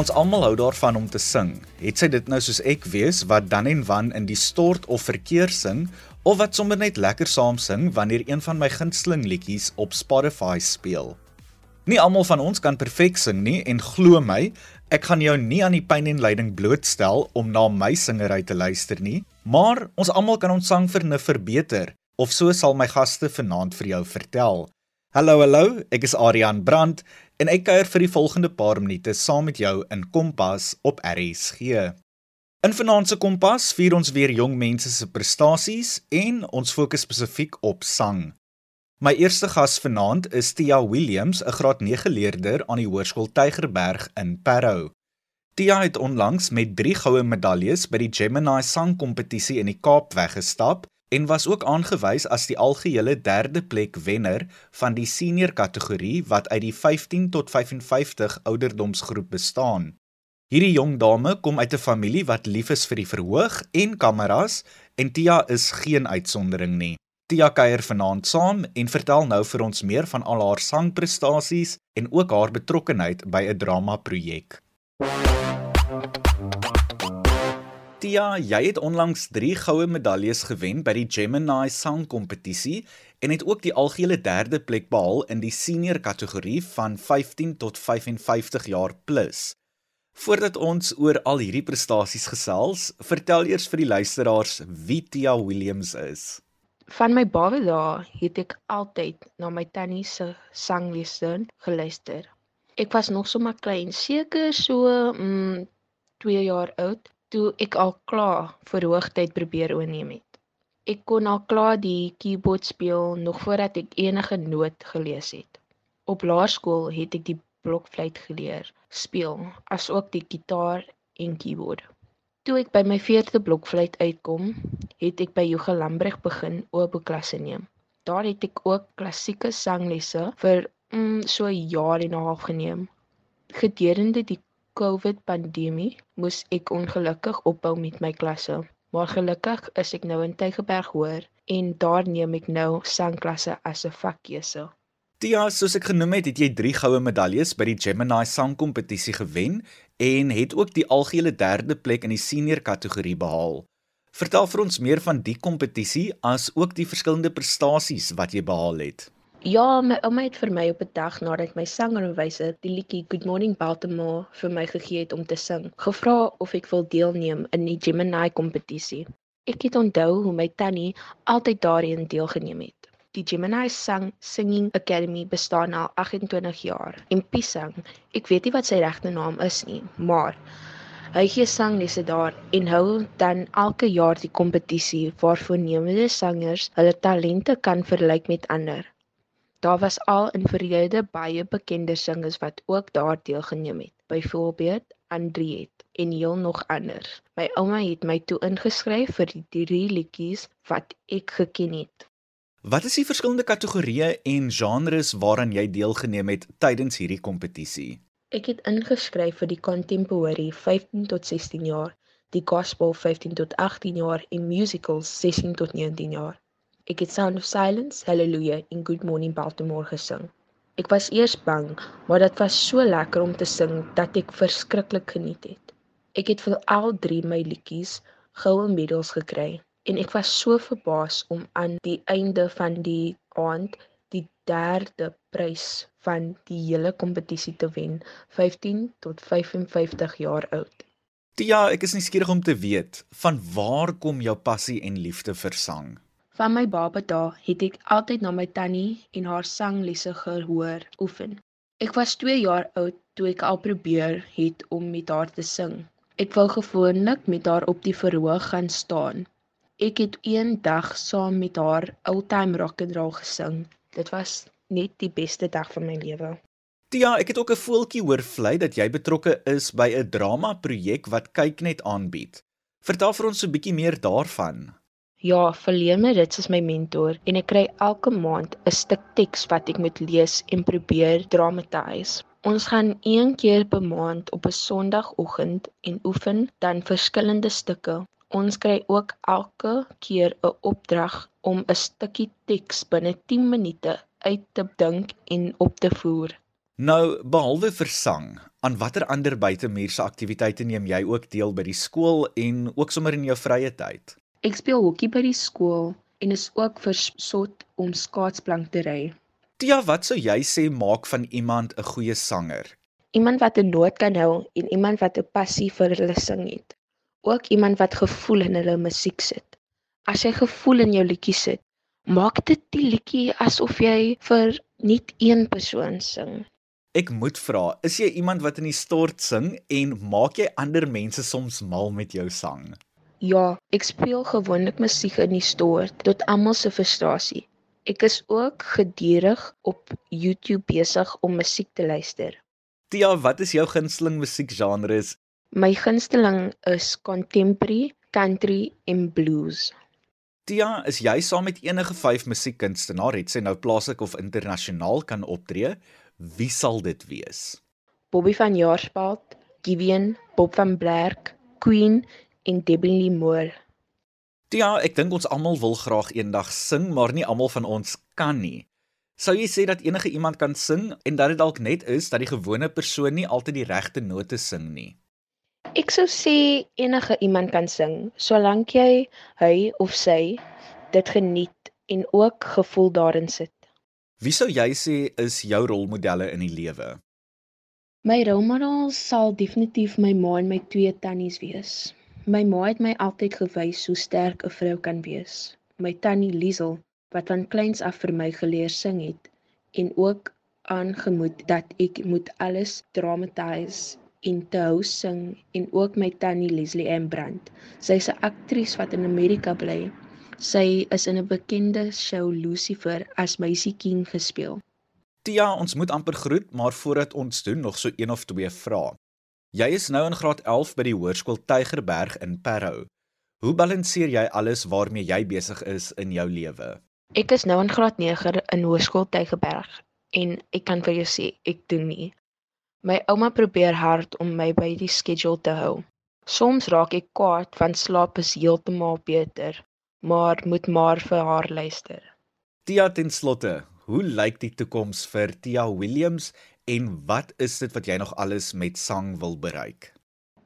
Ons almal hou daarvan om te sing. Het sy dit nou soos ek wees wat dan en wan in die stort of verkeer sing of wat sommer net lekker saam sing wanneer een van my gunsteling liedjies op Spotify speel. Nie almal van ons kan perfek sing nie en glo my, ek gaan jou nie aan die pyn en lyding blootstel om na my singery te luister nie, maar ons almal kan ons sang vernuf verbeter of so sal my gaste vanaand vir jou vertel. Hallo hallo, ek is Adrian Brandt en ek kuier vir die volgende paar minute saam met jou in Kompas op RSG. In vanaand se Kompas vier ons weer jong mense se prestasies en ons fokus spesifiek op sang. My eerste gas vanaand is Tia Williams, 'n graad 9 leerder aan die Hoërskool Tygerberg in Parow. Tia het onlangs met 3 goue medaljes by die Gemini sangkompetisie in die Kaap weggestap en was ook aangewys as die algehele derde plek wenner van die senior kategorie wat uit die 15 tot 55 ouderdomsgroep bestaan. Hierdie jong dame kom uit 'n familie wat lief is vir die verhoog en kameras en Tia is geen uitsondering nie. Tia kuier vanaand saam en vertel nou vir ons meer van al haar sangprestasies en ook haar betrokkeheid by 'n drama projek. Tia, jy het onlangs 3 goue medaljes gewen by die Gemini Sang kompetisie en het ook die algehele derde plek behaal in die senior kategorie van 15 tot 55 jaar plus. Voordat ons oor al hierdie prestasies gesels, vertel eers vir die luisteraars wie Tia Williams is. Van my baie dae het ek altyd na my tannie se sanglesse geluister. Ek was nog so maar klein, seker so mm 2 jaar oud toe ek al klaar vir hoogtyd probeer oorneem het. Ek kon al klaar die keyboard speel nog voordat ek enige noot gelees het. Op laerskool het ek die blokfluit geleer speel, asook die gitaar en keyboard. Toe ek by my 4de blokfluit uitkom, het ek by Joge Lambreg begin oop klasse neem. Daar het ek ook klassieke sanglesse vir mm, so 'n jaar en 'n half geneem. Gedurende die COVID pandemie moes ek ongelukkig ophou met my klasse. Maar gelukkig is ek nou in Tygerberg hoor en daar neem ek nou sangklasse as 'n vakkeuse. Tia, soos ek genoem het, het jy 3 goue medaljes by die Gemini sangkompetisie gewen en het ook die algehele derde plek in die senior kategorie behaal. Vertel vir ons meer van die kompetisie as ook die verskillende prestasies wat jy behaal het. Ja, my ouma het vir my op 'n dag nadat my sangonderwyser die liedjie Good Morning Baltimore vir my gegee het om te sing, gevra of ek wil deelneem in die Gemini kompetisie. Ek het onthou hoe my tannie altyd daarin deelgeneem het. Die Gemini Sang Singing Academy bestaan al 28 jaar. En Pisang, ek weet nie wat sy regte naam is nie, maar hy gee sanglesse daar en hou dan elke jaar die kompetisie waar voornemende sangers hulle talente kan vergelyk met ander. Daar was al in verlede baie bekende singers wat ook daar deelgeneem het. Byvoorbeeld Andriet en heel nog ander. My ouma het my toe ingeskryf vir die drie liedjies wat ek geken het. Wat is die verskillende kategorieë en genres waaraan jy deelgeneem het tydens hierdie kompetisie? Ek het ingeskryf vir die contemporary 15 tot 16 jaar, die gospel 15 tot 18 jaar en musicals 16 tot 19 jaar. Ek het Sound of Silence, Hallelujah en Good Morning Baltimore gesing. Ek was eers bang, maar dit was so lekker om te sing dat ek verskriklik geniet het. Ek het vir al drie my liedjies goue medals gekry en ek was so verbaas om aan die einde van die aand die derde prys van die hele kompetisie te wen, 15 tot 55 jaar oud. Tia, ek is nuuskierig om te weet, van waar kom jou passie en liefde vir sang? Van my baba dae het ek altyd na my tannie en haar sanglesse gehoor oefen. Ek was 2 jaar oud toe ek al probeer het om met haar te sing. Ek wou gewoonlik met haar op die verhoog gaan staan. Ek het een dag saam met haar old-time rock and roll gesing. Dit was net die beste dag van my lewe. Tia, ek het ook 'n voeltjie hoor vlei dat jy betrokke is by 'n drama projek wat kyk net aanbied. Vertel vir ons 'n bietjie meer daarvan. Ja, Verleme Rits is my mentor en ek kry elke maand 'n stuk teks wat ek moet lees en probeer dramatize. Ons gaan een keer per maand op 'n Sondagoggend en oefen dan verskillende stukke. Ons kry ook elke keer 'n opdrag om 'n stukkie teks binne 10 minute uit te dink en op te voer. Nou, behalwe vir sang, aan watter ander buitemuurse aktiwiteite neem jy ook deel by die skool en ook sommer in jou vrye tyd? Ek speel hokkie by die skool en is ook versot om skaatsplank te ry. Tia, wat sou jy sê maak van iemand 'n goeie sanger? Iemand wat 'n noot kan hou en iemand wat 'n passie vir hulle sing het. Ook iemand wat gevoel in hulle musiek sit. As jy gevoel in jou liedjie sit, maak dit die liedjie asof jy vir net een persoon sing. Ek moet vra, is jy iemand wat in die stort sing en maak jy ander mense soms mal met jou sang? Ja, ek speel gewoonlik musiek in die stort tot almal se frustrasie. Ek is ook gedurig op YouTube besig om musiek te luister. Tia, wat is jou gunsteling musiekgenres? My gunsteling is contemporary, country en blues. Tia, is jy saam met enige 5 musiekkunstenaar het sy nou plaaslik of internasionaal kan optree? Wie sal dit wees? Bobby van Jaarsveld, Gideon, Bob van Blerk, Queen en Debbie Moore. Tia, ek dink ons almal wil graag eendag sing, maar nie almal van ons kan nie. Sou jy sê dat enige iemand kan sing en dat dit dalk net is dat die gewone persoon nie altyd die regte note sing nie? Ek sou sê enige iemand kan sing, solank jy hy of sy dit geniet en ook gevoel daarin sit. Wie sou jy sê is jou rolmodelle in die lewe? My rolmodel sal definitief my ma en my twee tannies wees. My ma het my altyd gewys hoe sterk 'n vrou kan wees. My tannie Liesel wat van kleins af vir my geleer sing het en ook aangemoed dat ek moet alles dramatize en te hou sing en ook my tannie Leslie Ann Brandt. Sy's 'n aktris wat in Amerika bly. Sy is in 'n bekende show Lucifer as Meisie King gespeel. Tia, ons moet amper groet, maar voordat ons doen nog so een of twee vrae. Jy is nou in graad 11 by die Hoërskool Tygerberg in Parow. Hoe balanseer jy alles waarmee jy besig is in jou lewe? Ek is nou in graad 9 in Hoërskool Tygerberg en ek kan vir jou sê ek doen nie. My ouma probeer hard om my by die skedule te hou. Soms raak ek kwaad van slaap is heeltemal beter, maar moet maar vir haar luister. Tia ten slotte, hoe lyk die toekoms vir Tia Williams en wat is dit wat jy nog alles met sang wil bereik?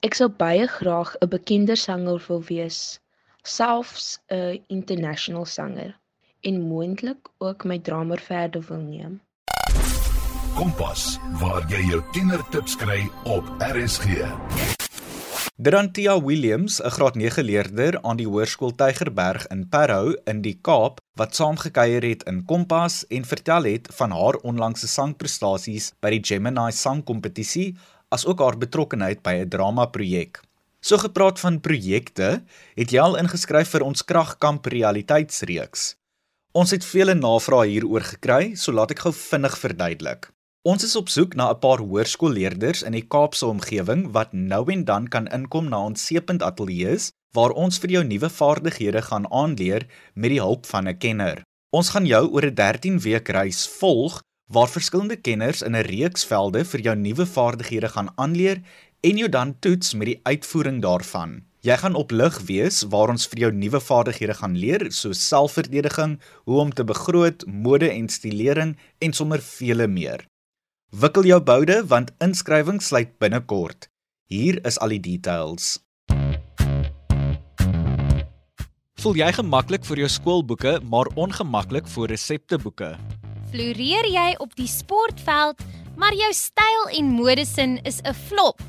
Ek sou baie graag 'n bekender sanger wil wees, selfs 'n international sanger en moontlik ook my drummer verder wil neem. Kompas, waar jy jou tienertips kry op RSG. Drantia Williams, 'n graad 9 leerder aan die Hoërskool Tygerberg in Parow in die Kaap, wat saamgekuier het in Kompas en vertel het van haar onlangse sangprestasies by die Gemini sangkompetisie, asook haar betrokkeheid by 'n drama-projek. So gepraat van projekte, het jy al ingeskryf vir ons Kragkamp realiteitsreeks. Ons het vele navrae hieroor gekry, so laat ek gou vinnig verduidelik. Ons is op soek na 'n paar hoërskoolleerders in die Kaapse omgewing wat nou en dan kan inkom na ons Seepunt Ateljee's waar ons vir jou nuwe vaardighede gaan aanleer met die hulp van 'n kenner. Ons gaan jou oor 'n 13 week reis volg waar verskillende kenners in 'n reeks velde vir jou nuwe vaardighede gaan aanleer en jou dan toets met die uitvoering daarvan. Jy gaan op lig wees waar ons vir jou nuwe vaardighede gaan leer, soos selfverdediging, hoe om te begroot, mode en stilering en sommer vele meer. Wikkel jou boude want inskrywing sluit binnekort. Hier is al die details. Voel jy gemaklik vir jou skoolboeke, maar ongemaklik vir resepteboeke? Floreer jy op die sportveld, maar jou styl en modesin is 'n flop?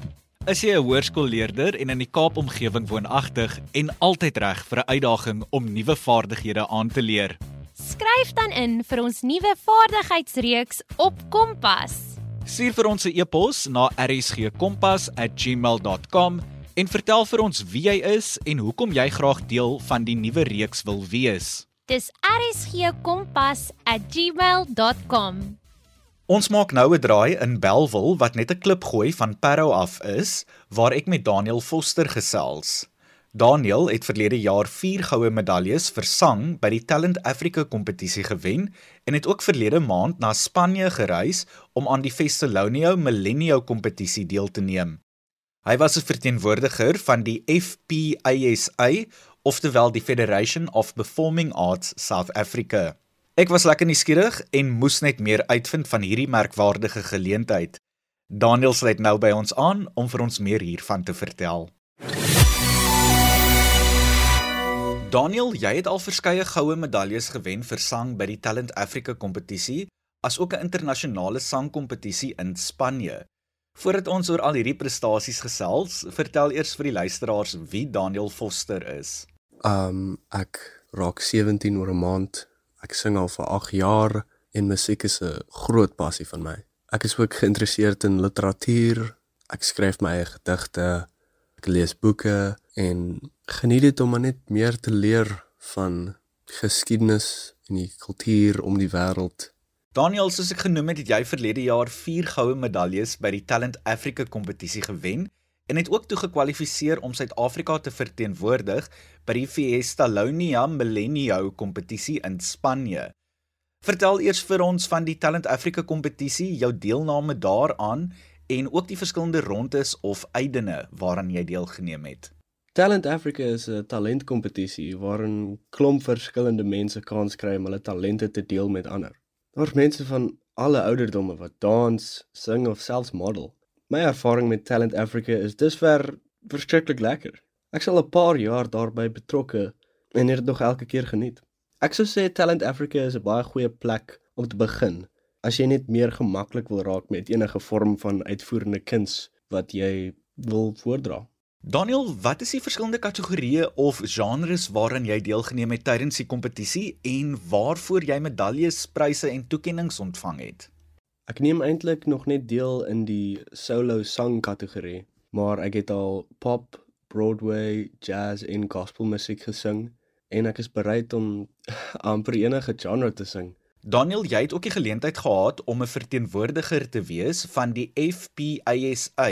Is jy 'n hoërskoolleerder en in die Kaap omgewing woonagtig en altyd reg vir 'n uitdaging om nuwe vaardighede aan te leer? Skryf dan in vir ons nuwe vaardigheidsreeks op Kompas. Stuur vir ons 'n e-pos na rsgkompas@gmail.com en vertel vir ons wie jy is en hoekom jy graag deel van die nuwe reeks wil wees. Dis rsgkompas@gmail.com. Ons maak nou 'n draai in Belwel wat net 'n klip gooi van Parow af is, waar ek met Daniel Foster gesels. Daniel het verlede jaar 4 goue medaljes vir sang by die Talent Africa kompetisie gewen en het ook verlede maand na Spanje gereis om aan die Festelonio Millennium kompetisie deel te neem. Hy was 'n verteenwoordiger van die FPASA, oftewel die Federation of Performing Arts South Africa. Ek was lekker nuuskierig en moes net meer uitvind van hierdie merkwaardige geleentheid. Daniel sluit nou by ons aan om vir ons meer hiervan te vertel. Daniel, jy het al verskeie goue medaljes gewen vir sang by die Talent Africa kompetisie, asook 'n internasionale sangkompetisie in Spanje. Voordat ons oor al hierdie prestasies gesels, vertel eers vir die luisteraars wie Daniel Foster is. Um ek raak 17 oor 'n maand. Ek sing al vir 8 jaar en musiek is 'n groot passie van my. Ek is ook geïnteresseerd in literatuur. Ek skryf my eie gedigte. Ek lees boeke en geniet dit om net meer te leer van geskiedenis en die kultuur om die wêreld. Daniel, soos ek genoem het, het jy verlede jaar 4 goue medaljes by die Talent Africa kompetisie gewen en het ook toe gekwalifiseer om Suid-Afrika te verteenwoordig by die Fiestalonia Millennium kompetisie in Spanje. Vertel eers vir ons van die Talent Africa kompetisie, jou deelname daaraan en ook die verskillende rondes of eidene waaraan jy deelgeneem het. Talent Africa is 'n talentkompetisie waarin klomp verskillende mense kans kry om hulle talente te deel met ander. Daar's mense van alle ouderdomme wat dans, sing of selfs model. My ervaring met Talent Africa is dusver verskriklik lekker. Ek sal 'n paar jaar daarbey betrokke en het dit nog elke keer geniet. Ek sou sê Talent Africa is 'n baie goeie plek om te begin as jy net meer gemaklik wil raak met enige vorm van uitvoerende kuns wat jy wil voordra. Daniel, wat is die verskillende kategorieë of genres waaraan jy deelgeneem het tydens die kompetisie en waarvoor jy medaljes, pryse en toekenninge ontvang het? Ek neem eintlik nog net deel in die solo sang kategorie, maar ek het al pop, Broadway, jazz en gospel musiek gesing en ek is bereid om amper enige genre te sing. Daniel, jy het ook die geleentheid gehad om 'n verteenwoordiger te wees van die FPISA,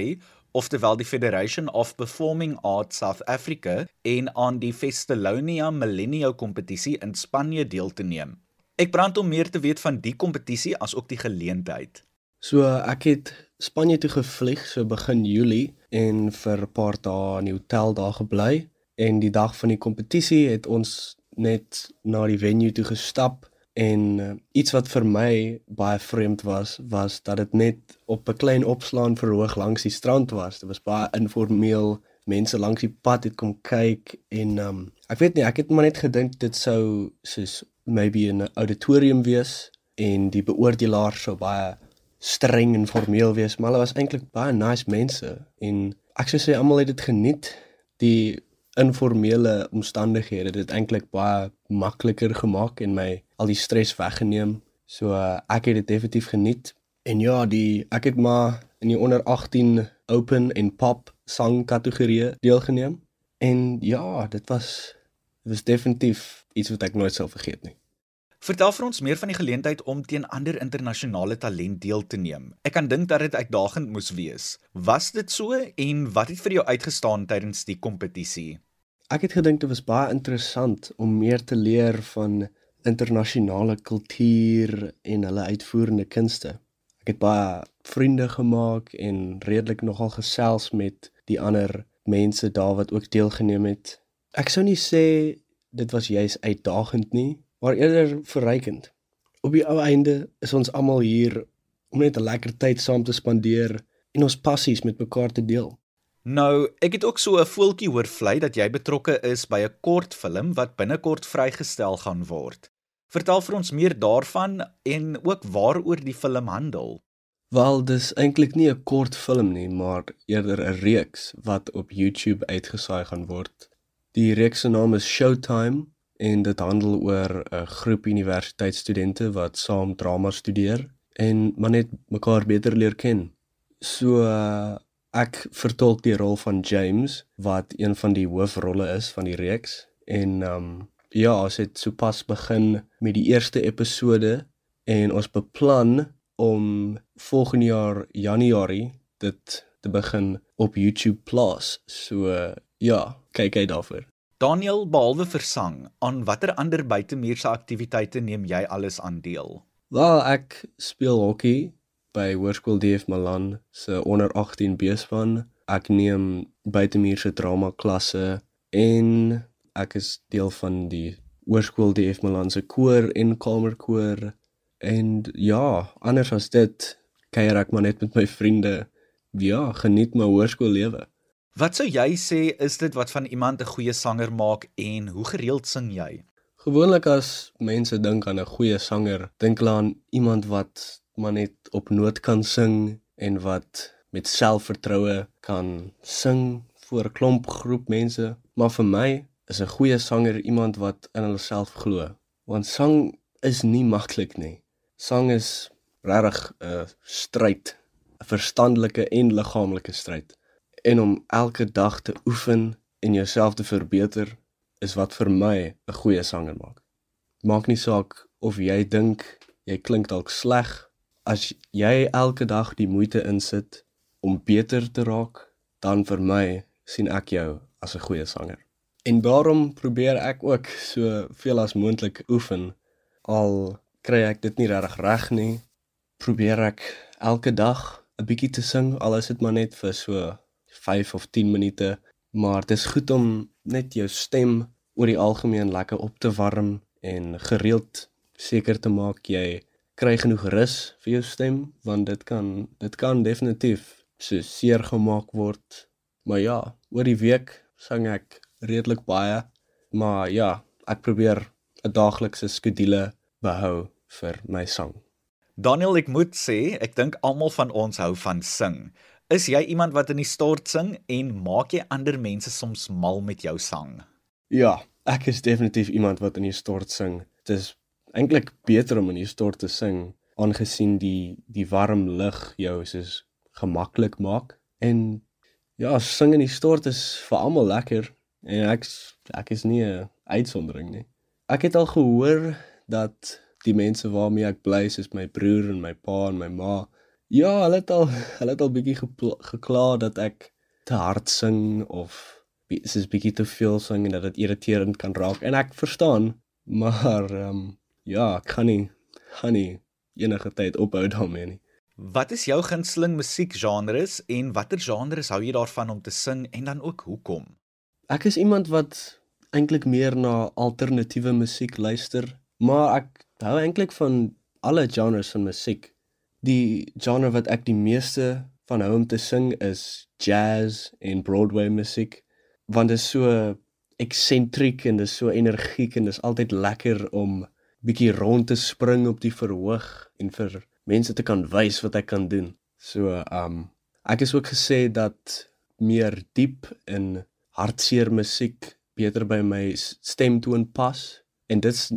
oftewel die Federation of Performing Arts South Africa, en aan die Festalonia Millennium kompetisie in Spanje deel te neem. Ek brand om meer te weet van die kompetisie as ook die geleentheid. So ek het Spanje toe gevlieg so begin Julie en vir 'n paar dae in die hotel daar gebly en die dag van die kompetisie het ons net na die venue toe gestap en uh, iets wat vir my baie vreemd was was dat dit net op 'n klein opslaan verhoog langs die strand was. Dit was baie informeel. Mense langs die pad het kom kyk en um, ek weet nie, ek het maar net gedink dit sou soos maybe 'n auditorium wees en die beoordelaar sou baie streng en formeel wees, maar hulle was eintlik baie nice mense en ek sou sê almal het dit geniet. Die informele omstandighede het dit eintlik baie makliker gemaak en my al die stres weggeneem. So uh, ek het dit definitief geniet. En ja, die ek het maar in die onder 18 open en pop sang kategorie deelgeneem. En ja, dit was dit was definitief iets wat ek nooit sal vergeet nie. Vertel vir ons meer van die geleentheid om teen ander internasionale talent deel te neem. Ek kan dink dat dit uitdagend moes wees. Was dit so en wat het vir jou uitgestaan tydens die kompetisie? Ek het gedink dit was baie interessant om meer te leer van internasionale kultuur en hulle uitvoerende kunste. Ek het baie vriende gemaak en redelik nogal gesels met die ander mense daar wat ook deelgeneem het. Ek sou nie sê dit was juis uitdagend nie, maar eerder verrykend. Op die ou einde is ons almal hier om net 'n lekker tyd saam te spandeer en ons passies met mekaar te deel. Nou, ek het ook so 'n voeltjie hoor vlei dat jy betrokke is by 'n kortfilm wat binnekort vrygestel gaan word. Vertel vir ons meer daarvan en ook waaroor die film handel. Wel, dis eintlik nie 'n kortfilm nie, maar eerder 'n reeks wat op YouTube uitgesaai gaan word. Die reeks se naam is Showtime en dit handel oor 'n groep universiteitsstudente wat saam drama studeer en maar net mekaar beter leer ken. So uh, ek vertolk die rol van James wat een van die hoofrolle is van die reeks en um ja, ons het sopas begin met die eerste episode en ons beplan om volgende jaar Januarie dit te begin op YouTube Plus. So ja, kyk uit daarvoor. Daniel, behalwe vir sang, aan watter ander buitemuurse aktiwiteite neem jy alles aan deel? Wel, ek speel hokkie by Hoërskool DF Malan se onder 18 beespan. Ek neem buitemuurse drama klasse en ek is deel van die Hoërskool die F Milan se koor en kamerkoor en ja, anders as dit kuier ek maar net met my vriende. Ja, geniet my hoërskoollewe. Wat sou jy sê is dit wat van iemand 'n goeie sanger maak en hoe gereeld sing jy? Gewoonlik as mense dink aan 'n goeie sanger, dink hulle aan iemand wat maar net op noot kan sing en wat met selfvertroue kan sing voor 'n klomp groep mense. Maar vir my is 'n goeie sanger iemand wat in hulself glo. Want sang is nie maklik nie. Sang is regtig 'n stryd, 'n verstandelike en liggaamlike stryd. En om elke dag te oefen en jouself te verbeter is wat vir my 'n goeie sanger maak. Maak nie saak of jy dink jy klink dalk sleg as jy elke dag die moeite insit om beter te raak, dan vir my sien ek jou as 'n goeie sanger. En daarom probeer ek ook so veel as moontlik oefen al kry ek dit nie regtig reg nie. Probeer ek elke dag 'n bietjie te sing al is dit maar net vir so 5 of 10 minute, maar dit is goed om net jou stem oor die algemeen lekker op te warm en gereeld seker te maak jy kry genoeg rus vir jou stem want dit kan dit kan definitief so seer gemaak word. Maar ja, oor die week sing ek redelik baie, maar ja, ek probeer 'n daaglikse skedule behou vir my sang. Daniel, ek moet sê, ek dink almal van ons hou van sing. Is jy iemand wat in die stort sing en maak jy ander mense soms mal met jou sang? Ja, ek is definitief iemand wat in die stort sing. Dit is eintlik beter om in die stort te sing aangesien die die warm lug jou soos gemaklik maak en ja, sing in die stort is vir almal lekker en ek ek is nie 'n uitsondering nie. Ek het al gehoor dat die mense waarmee ek bly, soos my broer en my pa en my ma, ja, hulle het al hulle het al bietjie gekla dat ek te hard sing of soos bietjie te veel sing en dat dit irriterend kan raak en ek verstaan, maar ehm um, ja, ek kan nie gaan nie enige tyd ophou daarmee nie. Wat is jou gunsteling musiekgenres en watter genres hou jy daarvan om te sing en dan ook hoekom? Ek is iemand wat eintlik meer na alternatiewe musiek luister, maar ek hou eintlik van alle genres van musiek. Die genre wat ek die meeste van hou om te sing is jazz en Broadway musiek, want dit is so eksentriek en dit is so energiek en dit is altyd lekker om bietjie rond te spring op die verhoog en vir mense te kan wys wat ek kan doen. So um ek is ook gesê dat meer diep en hartseer musiek beter by my stemtoon pas en dit's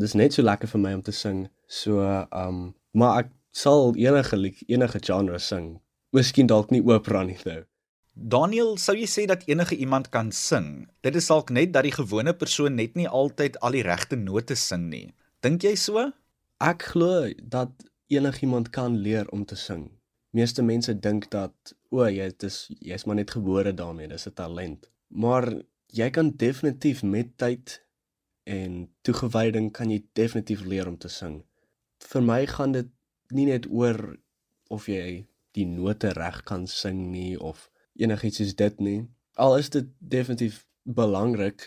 dis net so lekker vir my om te sing. So um maar ek sal enige enige genre sing. Miskien dalk nie opera nie though. Daniel, sou jy sê dat enige iemand kan sing? Dit is dalk net dat die gewone persoon net nie altyd al die regte note sing nie. Dink jy so? Ek glo dat enigiemand kan leer om te sing. Meeste mense dink dat o, jy dis jy's maar net gebore daarmee, dis 'n talent. Maar jy kan definitief met tyd en toegewyding kan jy definitief leer om te sing. Vir my gaan dit nie net oor of jy die note reg kan sing nie of enigiets soos dit nie. Al is dit definitief belangrik,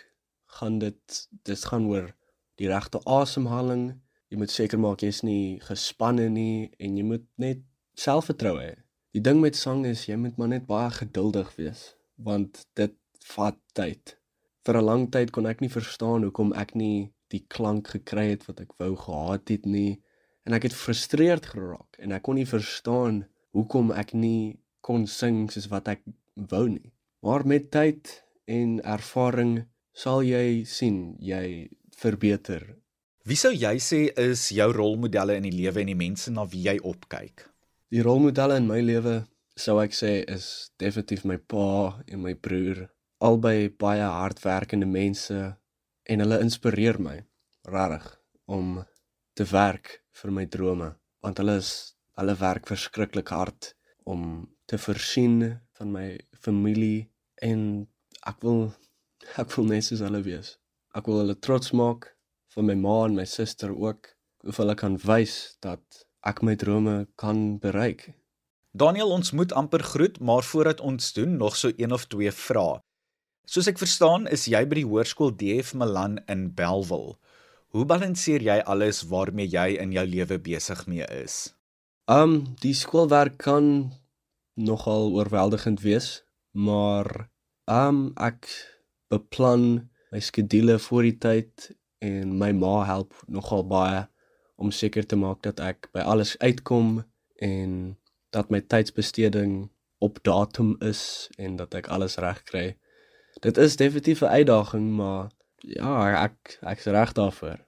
gaan dit dis gaan oor die regte asemhaling. Jy moet seker maak jy's nie gespanne nie en jy moet net selfvertroue hê. Die ding met sang is jy moet maar net baie geduldig wees want dit vat tyd. Vir 'n lang tyd kon ek nie verstaan hoekom ek nie die klank gekry het wat ek wou gehad het nie en ek het gefrustreerd geraak en ek kon nie verstaan hoekom ek nie kon sing soos wat ek wou nie. Maar met tyd en ervaring sal jy sien jy verbeter. Wie sou jy sê is jou rolmodelle in die lewe en die mense na wie jy opkyk? Die rolmodelle in my lewe sou ek sê is definitief my pa en my broer. Albei baie hardwerkende mense en hulle inspireer my regtig om te werk vir my drome want hulle is hulle werk verskriklik hard om te voorsien van my familie en ek wil ek wil net soos hulle wees. Ek wil hulle trots maak vir my ma en my suster ook. Of hulle kan wys dat ek my drome kan bereik. Daniel, ons moet amper groet, maar voordat ons doen, nog so een of twee vrae. Soos ek verstaan, is jy by die hoërskool DF Milan in Bellville. Hoe balanseer jy alles waarmee jy in jou lewe besig mee is? Um die skoolwerk kan nogal oorweldigend wees, maar um ek beplan my skedules voor die tyd en my ma help nogal baie om seker te maak dat ek by alles uitkom en dat my tydsbesteding op datum is en dat ek alles reg kry. Dit is definitief 'n uitdaging, maar ja, ek ek's reg daarvoor.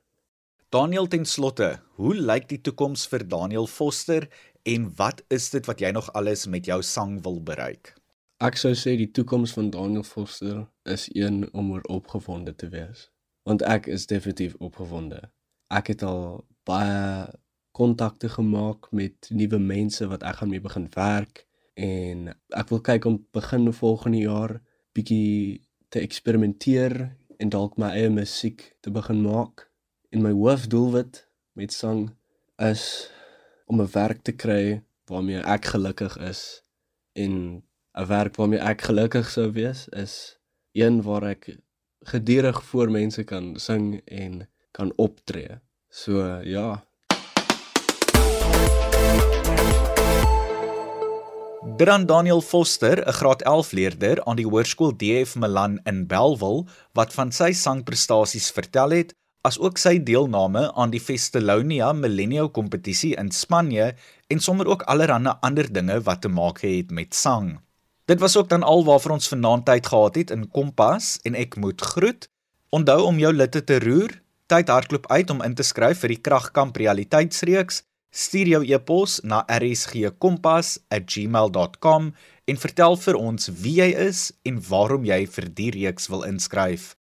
Daniel ten slotte, hoe lyk die toekoms vir Daniel Foster en wat is dit wat jy nog alles met jou sang wil bereik? Ek sou sê die toekoms van Daniel Foster is een om oor opgewonde te wees, want ek is definitief opgewonde. Ek het al baie kontakte gemaak met nuwe mense wat ek gaan mee begin werk en ek wil kyk om begin volgende jaar bietjie te eksperimenteer en dalk my eie musiek te begin maak. En my hoofdoelwit met sang is om 'n werk te kry waarmee ek gelukkig is en 'n werk waarmee ek gelukkig sou wees is een waar ek gedurig voor mense kan sing en kan optree. So ja. Dan Daniel Foster, 'n graad 11 leerder aan die hoërskool DF Milan in Bellville, wat van sy sangprestasies vertel het, asook sy deelname aan die Festelonia Millennium kompetisie in Spanje en sommer ook allerlei ander dinge wat te maak het met sang. Dit was ook dan al waarvoor ons vanaand tyd gehad het in Kompas en ek moet groet. Onthou om jou litte te roer. Tyd hardloop uit om in te skryf vir die Kragkamp realiteitsreeks. Stuur jou e-pos na rsgkompas@gmail.com en vertel vir ons wie jy is en waarom jy vir die reeks wil inskryf.